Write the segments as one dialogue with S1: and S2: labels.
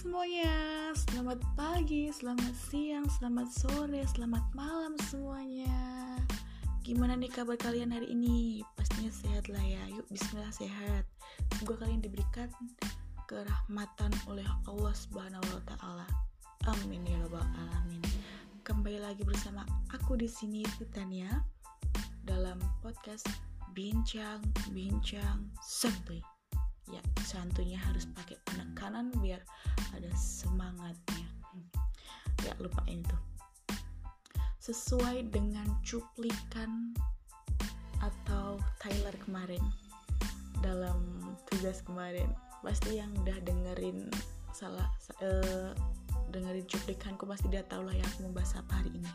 S1: semuanya, selamat pagi, selamat siang, selamat sore, selamat malam semuanya. Gimana nih kabar kalian hari ini? Pastinya sehat lah ya, yuk bismillah sehat. Semoga kalian diberikan kerahmatan oleh Allah subhanahu wa ta'ala. Amin ya rabbal alamin. Kembali lagi bersama aku di sini Titania Dalam podcast Bincang Bincang Santuy ya santunya harus pakai penekanan biar ada semangatnya. Ya lupain itu sesuai dengan cuplikan atau Tyler kemarin dalam tugas kemarin pasti yang udah dengerin salah uh, dengerin cuplikanku pasti dia tahu lah ya aku mau bahas apa hari ini.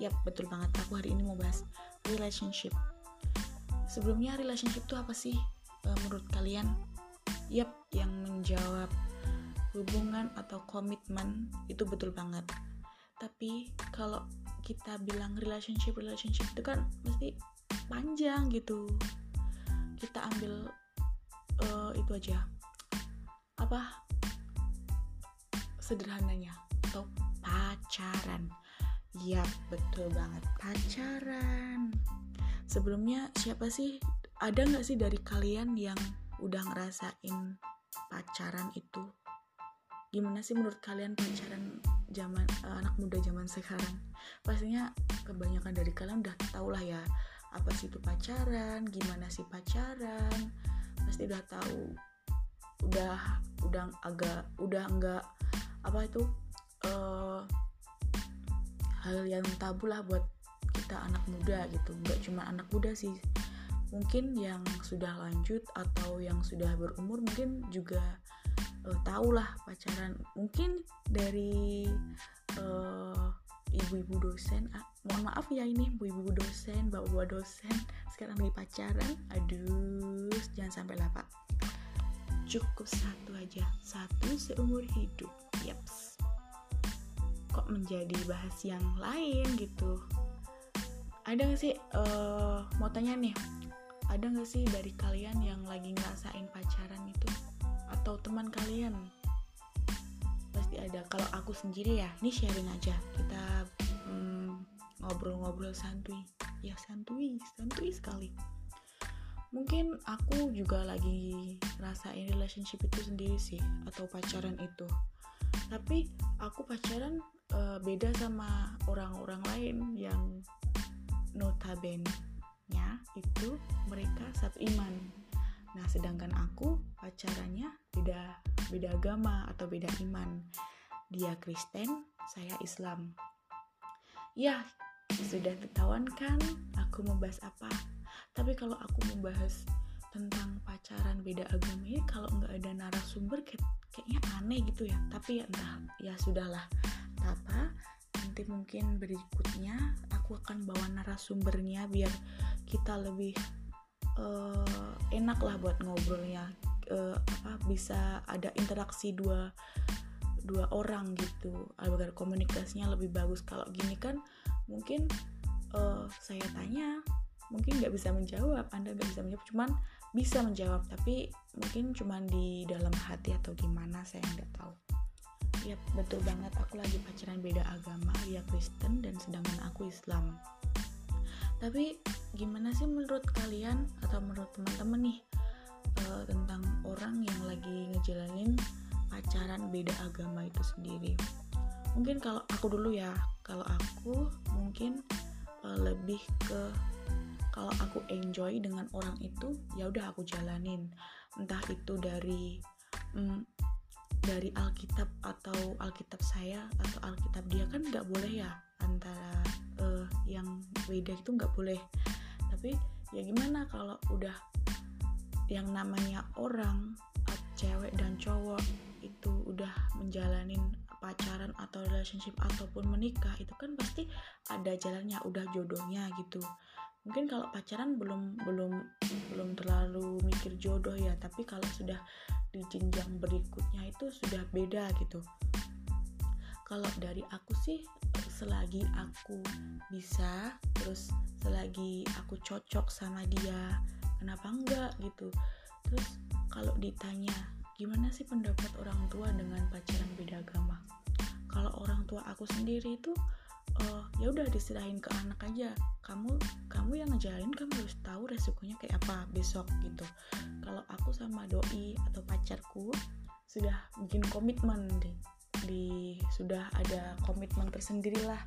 S1: Yap betul banget aku hari ini mau bahas relationship. Sebelumnya relationship itu apa sih uh, menurut kalian Yap, yang menjawab hubungan atau komitmen itu betul banget. Tapi kalau kita bilang relationship relationship itu kan mesti panjang gitu. Kita ambil uh, itu aja. Apa? Sederhananya atau pacaran. Yap, betul banget pacaran. Sebelumnya siapa sih? Ada nggak sih dari kalian yang udah ngerasain pacaran itu. Gimana sih menurut kalian pacaran zaman uh, anak muda zaman sekarang? Pastinya kebanyakan dari kalian udah tau lah ya apa sih itu pacaran gimana sih pacaran. Pasti udah tahu udah udah agak udah enggak apa itu uh, hal yang tabu lah buat kita anak muda gitu. Nggak cuma anak muda sih mungkin yang sudah lanjut atau yang sudah berumur mungkin juga uh, tahu lah pacaran. Mungkin dari uh, ibu-ibu dosen ah, mohon maaf ya ini ibu-ibu dosen bapak-bapak dosen sekarang lagi pacaran. Aduh jangan sampai lah pak. Cukup satu aja. Satu seumur hidup. Yaps. Kok menjadi bahas yang lain gitu? Ada gak sih uh, mau tanya nih ada gak sih dari kalian yang lagi ngerasain pacaran itu? Atau teman kalian? Pasti ada. Kalau aku sendiri ya ini sharing aja. Kita hmm, ngobrol-ngobrol santuy. Ya santuy. Santuy sekali. Mungkin aku juga lagi ngerasain relationship itu sendiri sih atau pacaran itu. Tapi aku pacaran uh, beda sama orang-orang lain yang notabene nya itu mereka satu iman. Nah, sedangkan aku pacarannya beda beda agama atau beda iman. Dia Kristen, saya Islam. Ya, sudah ketahuan kan aku membahas apa. Tapi kalau aku membahas tentang pacaran beda agama ini kalau nggak ada narasumber kayak, kayaknya aneh gitu ya tapi ya entah ya sudahlah apa nanti mungkin berikutnya aku akan bawa narasumbernya biar kita lebih uh, enak lah buat ngobrolnya uh, apa bisa ada interaksi dua dua orang gitu. Agar komunikasinya lebih bagus. Kalau gini kan mungkin uh, saya tanya mungkin nggak bisa menjawab anda nggak bisa menjawab. Cuman bisa menjawab tapi mungkin cuman di dalam hati atau gimana saya nggak tahu. Ya betul banget. Aku lagi pacaran beda agama dia Kristen dan sedangkan aku Islam tapi gimana sih menurut kalian atau menurut teman-teman nih uh, tentang orang yang lagi ngejalanin pacaran beda agama itu sendiri? Mungkin kalau aku dulu ya kalau aku mungkin uh, lebih ke kalau aku enjoy dengan orang itu ya udah aku jalanin. Entah itu dari um, dari Alkitab atau Alkitab saya atau Alkitab dia kan nggak boleh ya antara uh, yang beda itu nggak boleh. Tapi ya gimana kalau udah yang namanya orang cewek dan cowok itu udah menjalanin pacaran atau relationship ataupun menikah itu kan pasti ada jalannya udah jodohnya gitu. Mungkin kalau pacaran belum belum belum terlalu mikir jodoh ya tapi kalau sudah di jenjang berikutnya itu sudah beda gitu kalau dari aku sih selagi aku bisa terus selagi aku cocok sama dia kenapa enggak gitu? Terus kalau ditanya gimana sih pendapat orang tua dengan pacaran beda agama? Kalau orang tua aku sendiri itu uh, ya udah diserahin ke anak aja. Kamu kamu yang ngejalin kamu harus tahu resikonya kayak apa besok gitu. Kalau aku sama doi atau pacarku sudah bikin komitmen deh di sudah ada komitmen tersendiri lah.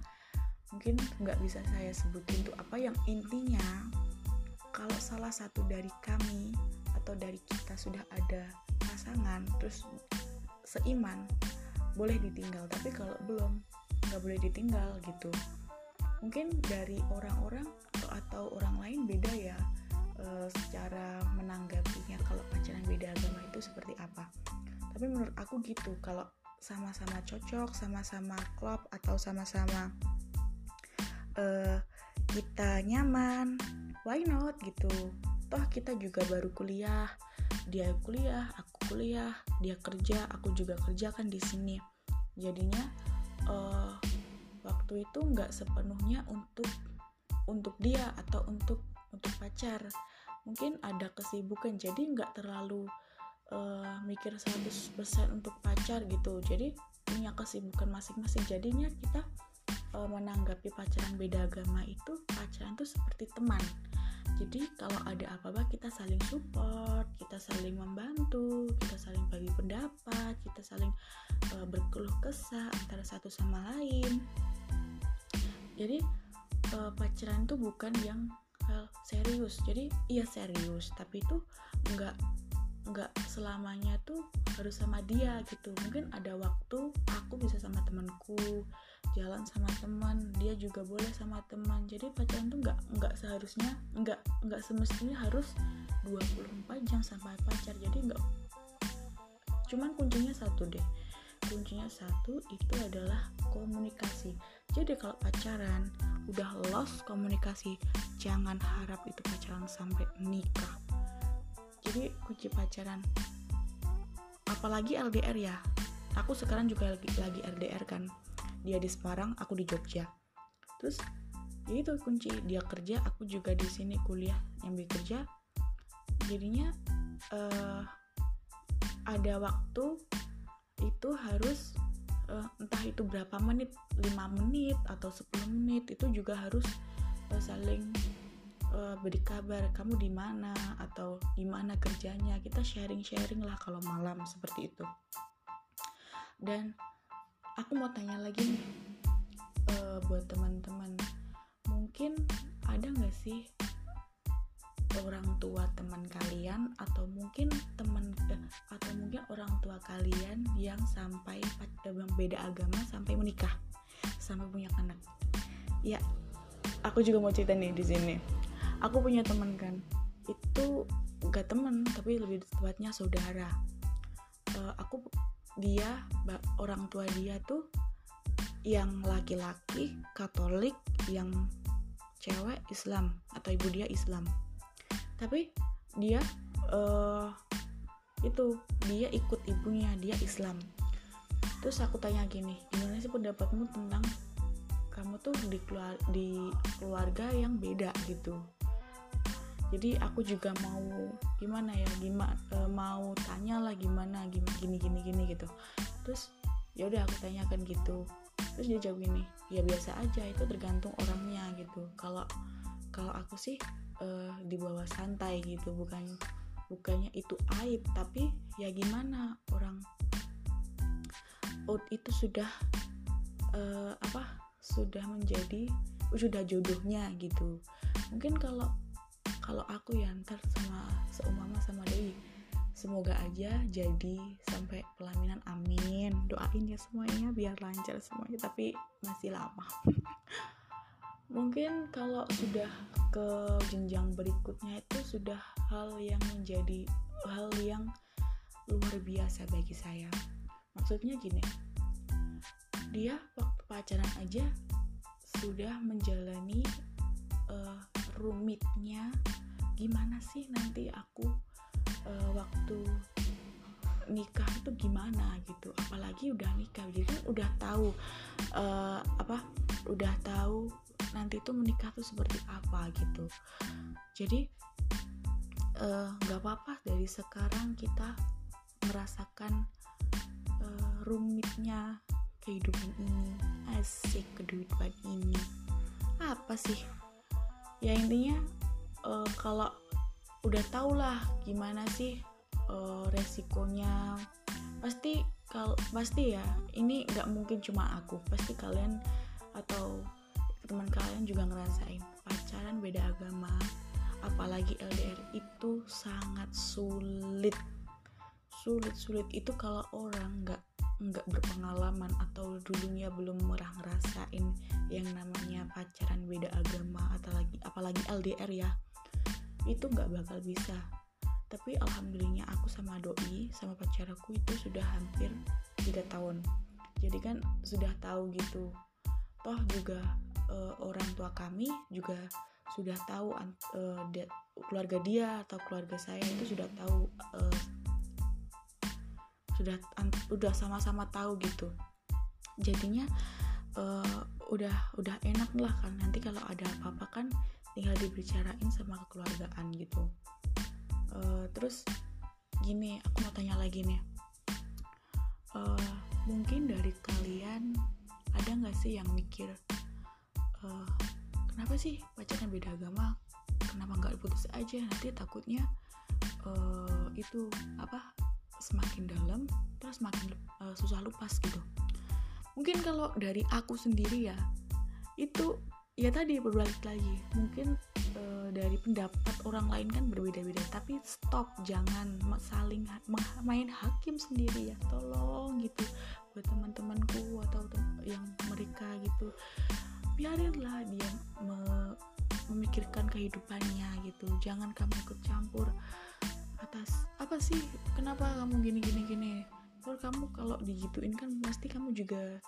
S1: Mungkin nggak bisa saya sebutin tuh apa yang intinya kalau salah satu dari kami atau dari kita sudah ada pasangan terus seiman boleh ditinggal. Tapi kalau belum nggak boleh ditinggal gitu. Mungkin dari orang-orang atau orang lain beda ya e, secara menanggapinya kalau pacaran beda agama itu seperti apa. Tapi menurut aku gitu kalau sama-sama cocok sama-sama klop atau sama-sama e, kita nyaman. Why not gitu. Toh kita juga baru kuliah dia kuliah aku kuliah dia kerja aku juga kerja kan di sini. Jadinya uh, waktu itu nggak sepenuhnya untuk untuk dia atau untuk untuk pacar. Mungkin ada kesibukan jadi nggak terlalu uh, mikir 100% untuk pacar gitu. Jadi punya kesibukan masing-masing. Jadinya kita uh, menanggapi pacaran beda agama itu pacaran itu seperti teman. Jadi kalau ada apa-apa kita saling support kita saling membantu kita saling bagi pendapat kita saling uh, berkeluh kesah antara satu sama lain. Jadi uh, pacaran itu bukan yang serius. Jadi iya serius tapi itu nggak nggak selamanya tuh harus sama dia gitu. Mungkin ada waktu aku bisa sama temanku jalan sama teman dia juga boleh sama teman. Jadi pacaran tuh nggak nggak seharusnya nggak nggak semestinya harus 24 jam sampai pacar. Jadi nggak cuman kuncinya satu deh. Kuncinya satu itu adalah komunikasi. Jadi kalau pacaran udah lost komunikasi jangan harap itu pacaran sampai nikah jadi kunci pacaran. Apalagi LDR ya. Aku sekarang juga lagi, lagi LDR kan. Dia di Semarang aku di Jogja. Terus ya itu kunci. Dia kerja aku juga di sini kuliah. Yang bekerja jadinya uh, ada waktu itu harus uh, entah itu berapa menit 5 menit atau 10 menit itu juga harus uh, saling uh, beri kabar kamu di mana? atau gimana kerjanya? Kita sharing-sharing lah kalau malam seperti itu. Dan aku mau tanya lagi nih uh, buat teman-teman. Mungkin ada nggak sih orang tua teman kalian atau mungkin teman eh, atau mungkin orang tua kalian yang sampai pada beda agama sampai menikah sampai punya anak? Ya aku juga mau cerita nih di sini aku punya teman kan. Itu gak temen tapi lebih tepatnya saudara. Uh, aku dia orang tua dia tuh yang laki-laki Katolik yang cewek Islam atau ibu dia Islam. Tapi dia uh, itu dia ikut ibunya dia Islam. Terus aku tanya gini gimana sih pendapatmu tentang kamu tuh di, keluar, di keluarga yang beda gitu. Jadi aku juga mau gimana ya gimana e, mau tanya lah gimana gini gini gini gitu. Terus ya udah aku tanyakan gitu. Terus dia jawab gini ya biasa aja itu tergantung orangnya gitu. Kalau kalau aku sih e, di bawah santai gitu bukan bukannya itu aib tapi ya gimana orang out itu sudah e, apa sudah menjadi sudah jodohnya gitu. Mungkin kalau kalau aku ya ntar sama seumama sama Dewi semoga aja jadi sampai pelaminan amin. Doain ya semuanya biar lancar semuanya tapi masih lama. Mungkin kalau sudah ke jenjang berikutnya itu sudah hal yang menjadi hal yang luar biasa bagi saya. Maksudnya gini dia waktu pacaran aja sudah menjalani uh, rumitnya. Gimana sih nanti aku uh, waktu nikah itu gimana gitu? Apalagi udah nikah jadi kan udah tahu uh, apa udah tahu nanti tuh menikah tuh seperti apa gitu. Jadi nggak uh, apa-apa dari sekarang kita merasakan uh, rumitnya kehidupan ini asik kehidupan ini. Apa sih? Ya intinya uh, kalau udah tau lah gimana sih uh, resikonya pasti kalau pasti ya ini nggak mungkin cuma aku pasti kalian atau teman kalian juga ngerasain. Pacaran beda agama apalagi LDR itu sangat sulit. Sulit sulit itu kalau orang nggak nggak berpengalaman atau dulunya belum merah ngerasain yang namanya pacaran beda agama atau lagi apalagi LDR ya itu nggak bakal bisa. Tapi alhamdulillahnya aku sama doi sama pacar aku itu sudah hampir tiga tahun. Jadi kan sudah tahu gitu. Toh juga uh, orang tua kami juga sudah tahu uh, de, keluarga dia atau keluarga saya itu sudah tahu uh, sudah udah sama-sama tahu gitu. Jadinya uh, udah udah enak lah kan. Nanti kalau ada apa-apa kan tinggal dibicarain sama kekeluargaan gitu. Uh, terus gini aku mau tanya lagi nih. Uh, mungkin dari kalian ada nggak sih yang mikir uh, kenapa sih pacarnya beda agama? Kenapa nggak putus aja? Nanti takutnya uh, itu apa semakin dalam terus semakin uh, susah lupas gitu. Mungkin kalau dari aku sendiri ya itu ya tadi berbalik lagi. Mungkin uh, dari pendapat orang lain kan berbeda-beda tapi stop jangan saling main hakim sendiri ya. Tolong gitu buat teman-temanku atau yang mereka gitu. Biarinlah dia me memikirkan kehidupannya gitu. Jangan kamu ikut campur atas. Apa sih? Kenapa kamu gini gini gini? Kalau kamu kalau digituin kan pasti kamu juga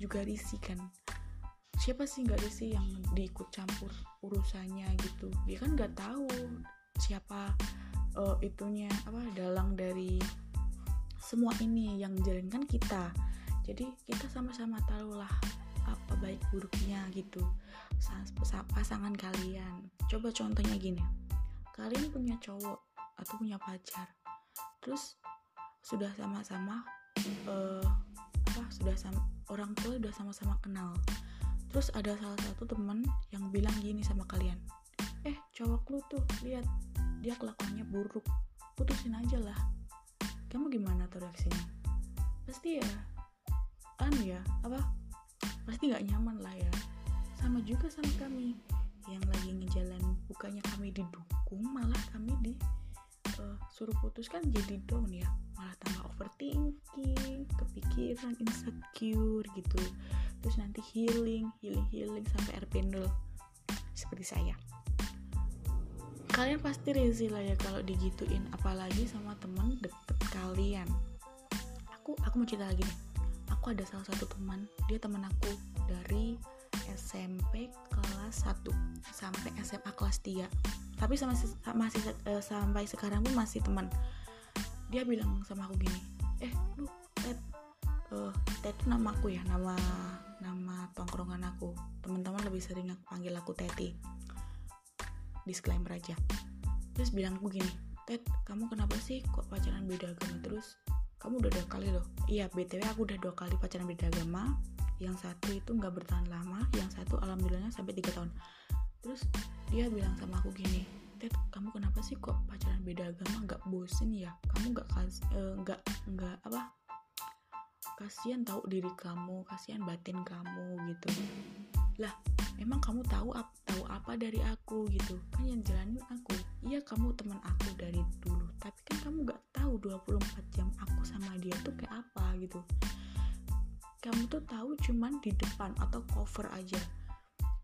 S1: juga risih kan? Siapa sih nggak sih yang diikut campur urusannya gitu? Dia kan nggak tahu siapa uh, itunya apa dalang dari semua ini yang jalankan kita. Jadi kita sama-sama tahu lah apa baik buruknya gitu pasangan kalian. Coba contohnya gini kalian punya cowok atau punya pacar. Terus sudah sama-sama uh, apa sudah sama orang tua sudah sama-sama kenal. Terus ada salah satu teman yang bilang gini sama kalian eh cowok lu tuh lihat dia kelakuannya buruk. Putusin aja lah. Kamu gimana tuh reaksinya? Pasti ya anu ya apa pasti nggak nyaman lah ya. Sama juga sama kami yang lagi ngejalan bukannya kami didukung malah kami di uh, suruh putus kan jadi down ya. Malah tambah overthinking kepikiran insecure gitu. Terus nanti healing healing healing sampai air pendul. Seperti saya. Kalian pasti risih lah ya kalau digituin apalagi sama teman deket kalian. Aku aku mau cerita lagi nih. Aku ada salah satu teman dia teman aku dari SMP kelas 1 sampai SMA kelas 3 tapi sama masih uh, sampai sekarang pun masih teman. Dia bilang sama aku gini eh lu Ted uh, Ted itu nama aku ya nama nama tongkrongan aku. Teman-teman lebih sering aku panggil aku Teti. Disclaimer aja. Terus bilang aku gini Ted kamu kenapa sih kok pacaran beda agama terus? Kamu udah dua kali loh. Iya btw aku udah dua kali pacaran beda agama yang satu itu nggak bertahan lama yang satu alhamdulillahnya sampai tiga tahun. Terus dia bilang sama aku gini Ted kamu kenapa sih kok pacaran beda agama? Nggak bosen ya? Kamu nggak eh, nggak uh, nggak apa kasihan tahu diri kamu kasihan batin kamu gitu. Lah emang kamu tahu ap tahu apa dari aku? gitu. Kan yang jalanin aku. Iya kamu teman aku dari dulu tapi kan kamu gak tahu 24 jam aku sama dia tuh kayak apa gitu kamu tuh tahu cuman di depan atau cover aja.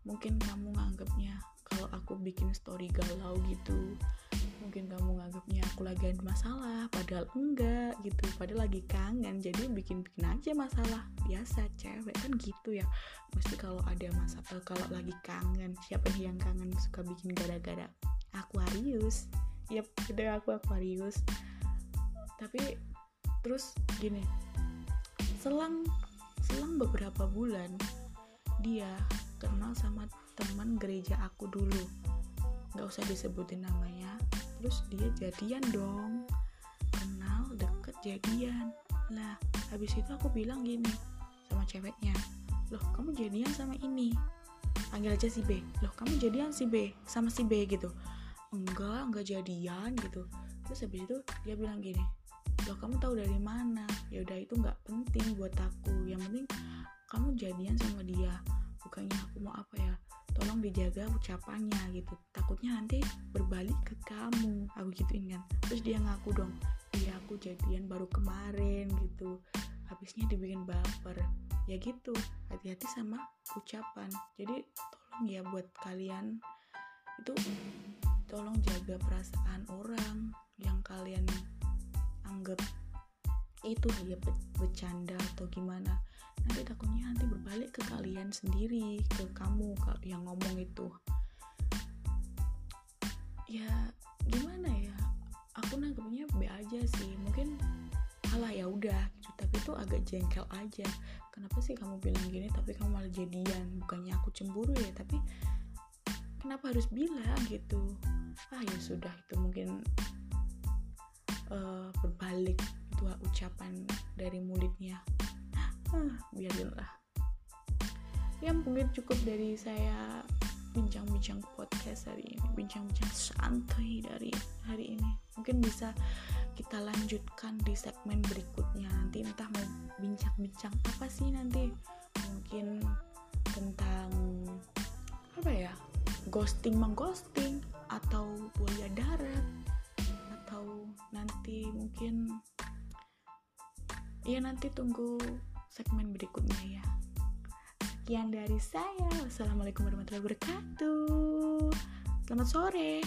S1: Mungkin kamu nganggapnya kalau aku bikin story galau gitu. Mungkin kamu nganggapnya aku lagi ada masalah padahal enggak gitu. Padahal lagi kangen jadi bikin-bikin aja masalah. Biasa cewek kan gitu ya. Mesti kalau ada masalah kalau lagi kangen siapa yang kangen suka bikin gara-gara? Aquarius. Yep udah aku Aquarius. Tapi terus gini. Selang selang beberapa bulan dia kenal sama teman gereja aku dulu. Nggak usah disebutin namanya terus dia jadian dong. Kenal deket jadian. Lah habis itu aku bilang gini sama ceweknya loh kamu jadian sama ini? Panggil aja si B loh kamu jadian si B sama si B gitu. Enggak enggak jadian gitu. Terus habis itu dia bilang gini loh kamu tahu dari mana? Ya udah itu nggak penting buat aku. Yang penting kamu jadian sama dia bukannya aku mau apa ya tolong dijaga ucapannya gitu. Takutnya nanti berbalik ke kamu. Aku gituin kan. Terus dia ngaku dong iya aku jadian baru kemarin gitu. Habisnya dibikin baper. Ya gitu hati-hati sama ucapan. Jadi tolong ya buat kalian itu tolong jaga perasaan orang yang kalian anggap itu hanya bercanda atau gimana. Nanti takutnya nanti berbalik ke kalian sendiri ke kamu yang ngomong itu. Ya gimana ya? Aku nangkepnya B aja sih. Mungkin alah ya udah gitu. Tapi itu agak jengkel aja. Kenapa sih kamu bilang gini tapi kamu malah jadian? Bukannya aku cemburu ya tapi kenapa harus bilang gitu? Ah ya sudah itu mungkin uh, berbalik itu ucapan dari mulutnya. Ah, biarinlah ya mungkin cukup dari saya bincang-bincang podcast hari ini bincang-bincang santai dari hari ini. Mungkin bisa kita lanjutkan di segmen berikutnya. Nanti entah mau bincang-bincang apa sih nanti. Mungkin tentang apa ya ghosting mengghosting atau buaya darat atau nanti mungkin ya nanti tunggu segmen berikutnya ya. Sekian dari saya. Wassalamualaikum warahmatullahi wabarakatuh. Selamat sore